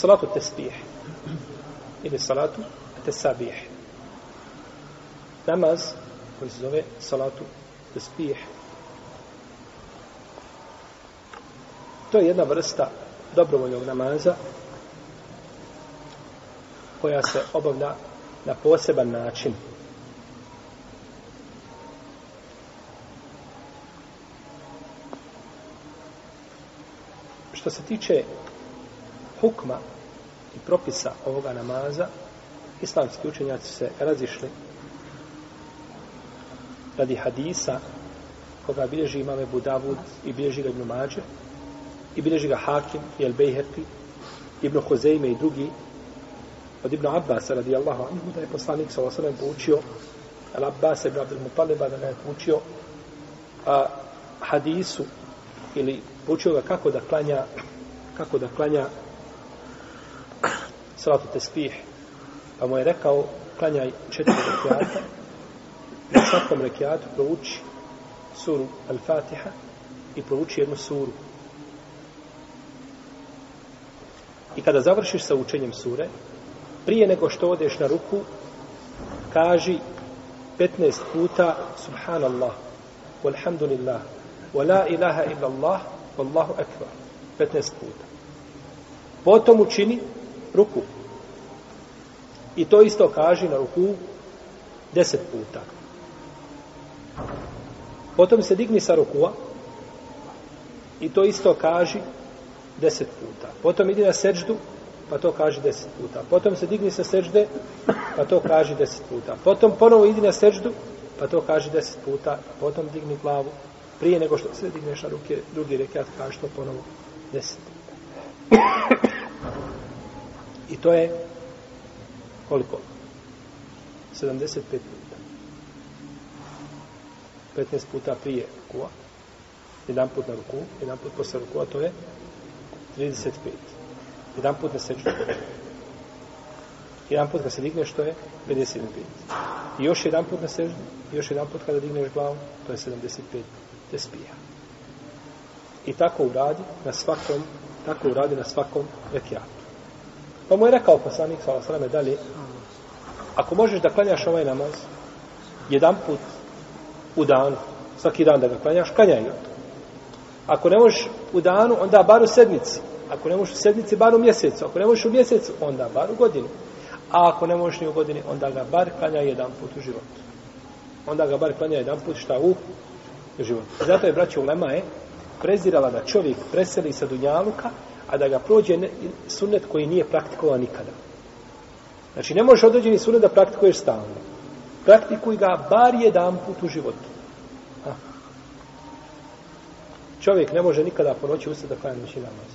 salatu tesbih ili salatu tesabih. Namaz koji se zove salatu tesbih. To je jedna vrsta dobrovoljnog namaza koja se obavlja na poseban način. Što se tiče hukma i propisa ovoga namaza, islamski učenjaci se razišli radi hadisa koga bilježi imame Budavud i bilježi ga Ibn Mađe i bilježi ga Hakim i El Bejherti Ibn Hozejme i drugi. Od Ibn Abbas radijallahu anhu da je poslanik sa osalem poučio El Abbas ibn Abdul Mutaliba da je poučio a, hadisu ili poučio ga kako da klanja kako da klanja salatu tespih pa mu je rekao klanjaj četiri rekiata. Na svakom rekiatu prouči suru Al-Fatiha i prouči jednu suru. I kada završiš sa učenjem sure prije nego što odeš na ruku kaži 15 puta subhanallah walhamdulillah wa la ilaha illallah, wallahu akbar. 15 puta. Potom učini ruku i to isto kaži na ruku 10 puta potom se digni sa rukua i to isto kaži 10 puta potom idi na seđdu pa to kaže deset puta. Potom se digni sa seđde, pa to kaže deset puta. Potom ponovo idi na seđdu, pa to kaže deset puta. Potom digni glavu. Prije nego što se digneš na ruke, drugi rekat kaže to ponovo deset puta. I to je koliko? 75 puta. 15 puta prije rukua. Jedan put na ruku, jedan put posle rukua, to je 35 jedan put na seču. Jedan put kad se digneš, to je 55. I još jedan put na seždu, još jedan put kada digneš glavu, to je 75 tespija. I tako uradi na svakom, tako uradi na svakom rekiatu. Pa mu je rekao poslanik, svala sveme, dalje, ako možeš da klanjaš ovaj namaz, jedan put u danu, svaki dan da ga klanjaš, klanjaj ga. Ako ne možeš u danu, onda bar u sedmici, Ako ne možeš u sedmici, bar u mjesecu. Ako ne možeš u mjesecu, onda bar u godini. A ako ne možeš ni u godini, onda ga bar klanjaj jedan put u životu. Onda ga bar klanjaj jedan put šta u životu. Zato je braća Ulema je eh, prezirala da čovjek preseli sa Dunjaluka, a da ga prođe sunnet koji nije praktikovan nikada. Znači, ne možeš određeni sunnet da praktikuješ stalno. Praktikuj ga bar jedan put u životu. Ha. Čovjek ne može nikada po noći ustati da klanja noći namaz.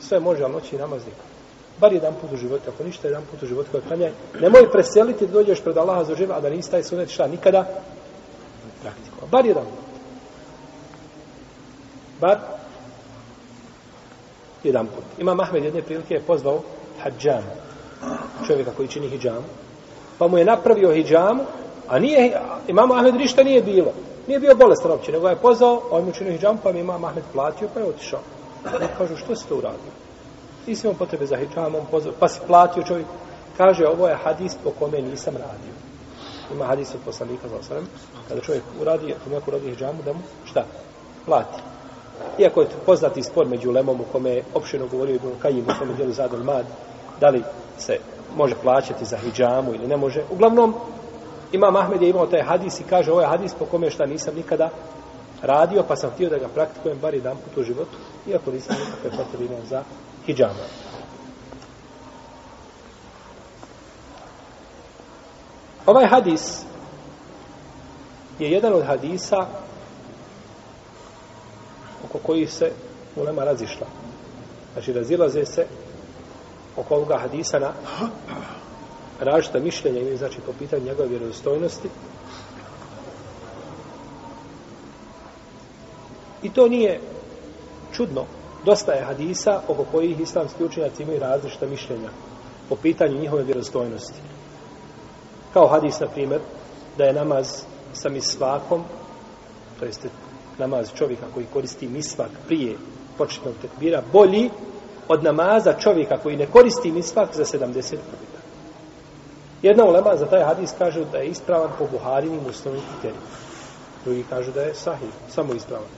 Sve može, ali noći namaz nikada. Bar jedan put u životu, ako ništa, jedan put u životu koja klanja. Nemoj preseliti da dođeš pred Allaha za živa, a da nisi taj sunnet šta nikada praktikova. Bar jedan put. Bar jedan put. Ima Mahmed jedne prilike je pozvao hađam, čovjeka koji čini hijjamu, pa mu je napravio hijjamu, a nije, imamo Ahmed ništa nije bilo. Nije bio bolestan uopće, nego je pozvao, on mu čini hijjamu, pa mi ima Ahmed platio, pa je otišao. Ne kažu, što si to uradio? Ti si imao potrebe za hijamom, pa si platio čovjek. Kaže, ovo je hadis po kome nisam radio. Ima hadis od poslanika za osrem. Kada čovjek uradi, ako neko uradi hijamu, da mu šta? Plati. Iako je poznati spor među lemom u kome je opšteno govorio Ibn Kajim u svome dijelu Zadul Mad, da li se može plaćati za hijjamu ili ne može. Uglavnom, Imam Ahmed je imao taj hadis i kaže, ovo je hadis po kome šta nisam nikada radio, pa sam htio da ga praktikujem bar jedan put u životu, iako nisam nikakve potrebe imao za hijjama. Ovaj hadis je jedan od hadisa oko koji se ulema razišla. Znači, razilaze se oko ovoga hadisa na različita mišljenja ili znači po pitanju njegove vjerozostojnosti I to nije čudno. Dosta je hadisa oko kojih islamski učenjaci imaju različita mišljenja po pitanju njihove vjerodostojnosti. Kao hadis, na primjer, da je namaz sa misvakom, to jeste namaz čovjeka koji koristi misvak prije početnog tekbira, bolji od namaza čovjeka koji ne koristi misvak za 70 puta. Jedna ulema za taj hadis kaže da je ispravan po Buharini muslimim kriterijima. Drugi kažu da je sahih, samo ispravan.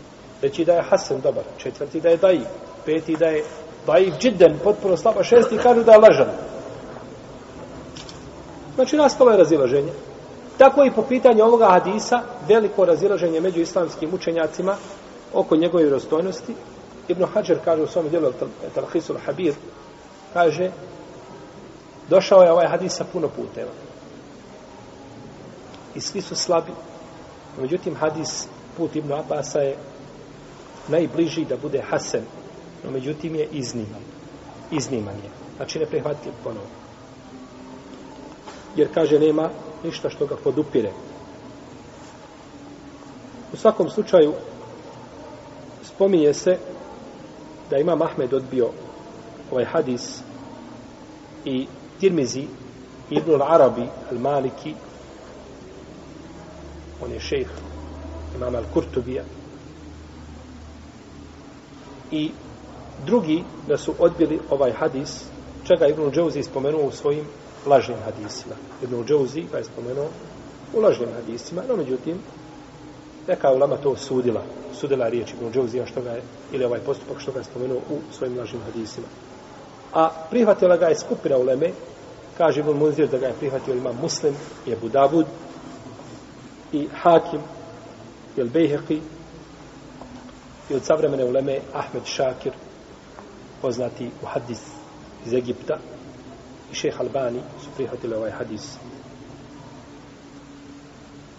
Treći da je Hasan dobar, četvrti da je daif, peti da je daif džidden, potpuno slaba, šesti kažu da je lažan. Znači, nastalo je razilaženje. Tako i po pitanju ovoga hadisa, veliko razilaženje među islamskim učenjacima oko njegove vjerostojnosti. Ibn Hajar kaže u svom dijelu Talhisul Habir, kaže, došao je ovaj hadis sa puno puteva. I svi su slabi. Međutim, hadis put Ibn Abasa je najbliži da bude Hasan, no međutim je izniman. Izniman je. Znači ne prihvatljiv ponovno. Jer kaže nema ništa što ga podupire. U svakom slučaju spominje se da ima Mahmed odbio ovaj hadis i Tirmizi Ibn al-Arabi al-Maliki on je šejh imam al-Kurtubija i drugi da su odbili ovaj hadis čega Ibn Džauzi spomenuo u svojim lažnim hadisima. Ibn Džauzi ga pa je spomenuo u lažnim hadisima, no međutim neka ulama to sudila sudila riječ Ibn Džauzi što ga je, ili ovaj postupak što ga je spomenuo u svojim lažnim hadisima. A prihvatila ga je skupina uleme kaže Ibn Munzir da ga je prihvatio ima Muslim, je Budavud i Hakim, je Bejheqi i od savremene uleme Ahmed Šakir, poznati u hadis iz Egipta, i šeha Albani su prihvatili ovaj hadis.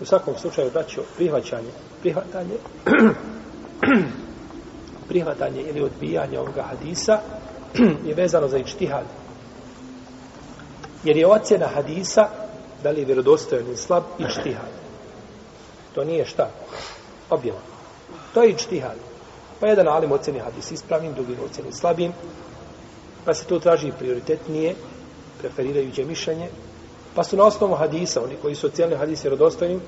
U svakom slučaju, braćo, prihvaćanje, prihvatanje, prihvatanje ili odbijanje ovoga hadisa je vezano za ičtihad. Jer je ocjena hadisa da li je vjerodostojan ili slab ičtihad. To nije šta? Objava. To je ičtihad. Pa jedan alim ocjeni hadis ispravnim, drugim ocjeni slabim, pa se to traži prioritetnije, preferirajuće mišljenje, pa su na osnovu hadisa, oni koji su ocijenili hadis vjerodostojnim,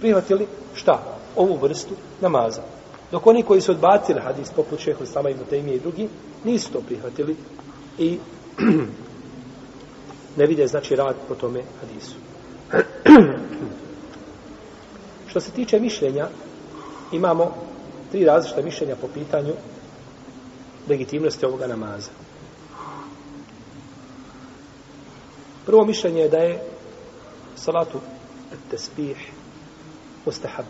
prihvatili šta? Ovu vrstu namaza. Dok oni koji su odbacili hadis, poput šeho Islama i Mutemije i drugi, nisu to prihvatili i ne vide znači rad po tome hadisu. Što se tiče mišljenja, imamo tri različita mišljenja po pitanju legitimnosti ovoga namaza. Prvo mišljenje je da je salatu tespih mustahab,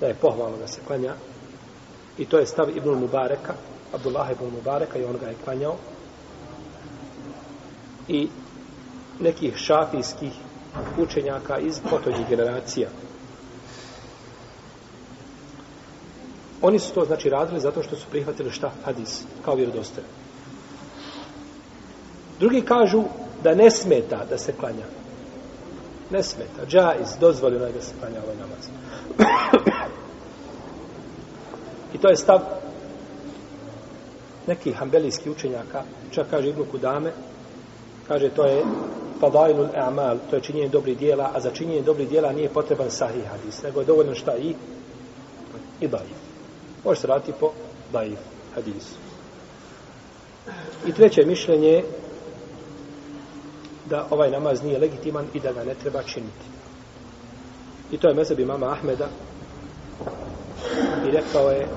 da je pohvalno da se klanja i to je stav Ibn Mubareka, Abdullah ibn Mubareka i on ga je klanjao i nekih šafijskih učenjaka iz potonjih generacija. Oni su to znači radili zato što su prihvatili šta hadis kao vjerodostojan. Drugi kažu da ne smeta da se klanja. Ne smeta. Džaiz, dozvoljeno je da se klanja ovaj namaz. I to je stav nekih hambelijskih učenjaka, čak kaže Ibnu Kudame, kaže to je fadailul a'mal, to je činjenje dobrih dijela, a za činjenje dobrih dijela nije potreban sahih hadis, nego je dovoljno šta i i daif. Može se raditi po daif hadisu. I treće mišljenje da ovaj namaz nije legitiman i da ga ne treba činiti. I to je mezeb mama Ahmeda i rekao je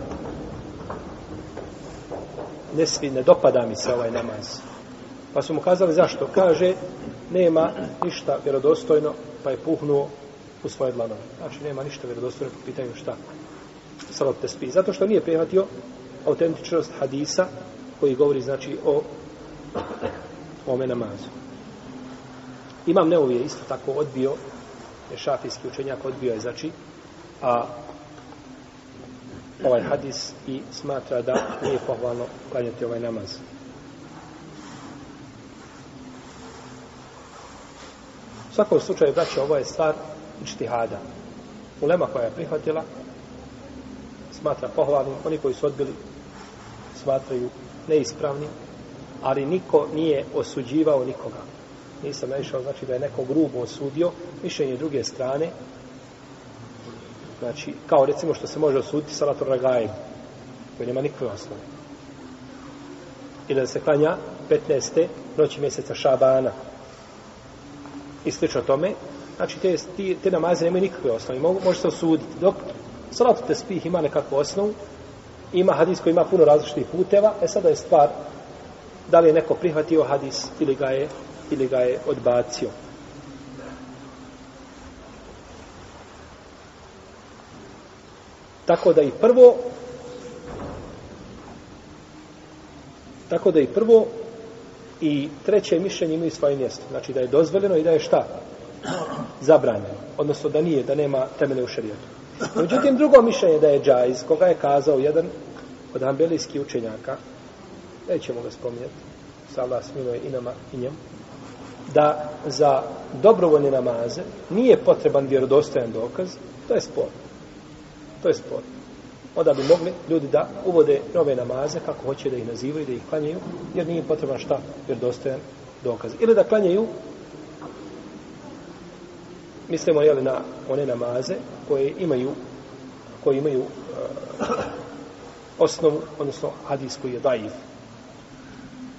ne svi, ne dopada mi se ovaj namaz. Pa su mu kazali zašto? Kaže, nema ništa vjerodostojno, pa je puhnuo u svoje dlanove. Znači, nema ništa vjerodostojno po pitanju šta? Salat tespi. Zato što nije prihvatio autentičnost hadisa koji govori, znači, o ome namazu. Imam Neovi je isto tako odbio, je šafijski učenjak odbio je, znači, a ovaj hadis i smatra da nije pohvalno klanjati ovaj namaz. U svakom slučaju, braće, ovo je stvar ištihada. Ulema koja je prihvatila smatra pohvalnim, oni koji su odbili smatraju neispravnim, ali niko nije osuđivao nikoga nisam naišao, znači da je neko grubo osudio, mišljenje druge strane, znači, kao recimo što se može osuditi salator ragajem, koji nema nikakve osnove. ili da se klanja 15. noći mjeseca Šabana. I slično tome, znači te, te, te namaze nemaju nikakve osnove, Mogu, može se osuditi. Dok salator te spih ima nekakvu osnovu, ima hadis koji ima puno različitih puteva, e sada je stvar da li je neko prihvatio hadis ili ga je, ili ga je odbacio. Tako da i prvo tako da i prvo i treće mišljenje imaju svoje mjesto. Znači da je dozvoljeno i da je šta? Zabranjeno. Odnosno da nije, da nema temene u šarijetu. Međutim, drugo mišljenje da je džajz, koga je kazao jedan od ambelijskih učenjaka, nećemo ga spominjati, sa Allah smiluje i nama i njemu, da za dobrovoljne namaze nije potreban vjerodostojan dokaz, to je spor. To je spor. Onda bi mogli ljudi da uvode nove namaze kako hoće da ih nazivaju, da ih klanjaju, jer nije potreban šta vjerodostojan dokaz. Ili da klanjaju mislimo jeli, na one namaze koje imaju koji imaju uh, osnovu, odnosno hadis koji je daiv,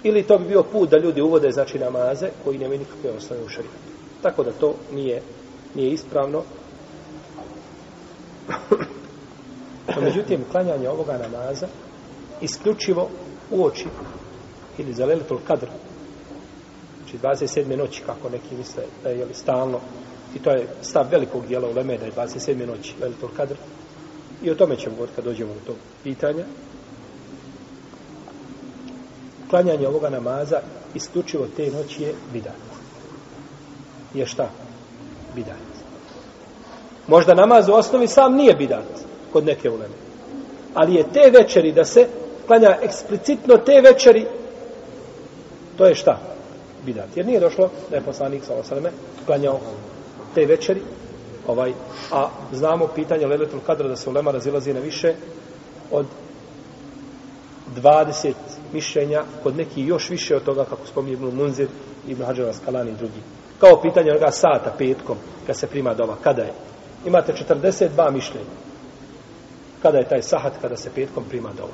Ili to bi bio put da ljudi uvode znači namaze koji nemaju nikakve osnove u šarijatu. Tako da to nije, nije ispravno. A međutim, klanjanje ovoga namaza isključivo u oči ili za lelitul kadr znači 27. noći kako neki misle da je jeli, stalno i to je stav velikog dijela u Leme da je 27. noći lelitul kadr i o tome ćemo govoriti kad dođemo do tog pitanja klanjanje ovoga namaza isključivo te noći je bidat je šta? bidat možda namaz u osnovi sam nije bidat kod neke uleme. Ali je te večeri da se klanja eksplicitno te večeri, to je šta? Bidat. Jer nije došlo da je poslanik sa osaleme klanjao te večeri, ovaj, a znamo pitanje Leletul Kadra da se ulema razilazi na više od 20 mišljenja, kod neki još više od toga, kako spominje Ibn Munzir, Ibn Hađar Skalani i drugi. Kao pitanje onoga sata petkom, kad se prima dova, kada je? Imate 42 mišljenja kada je taj sahat kada se petkom prima dova.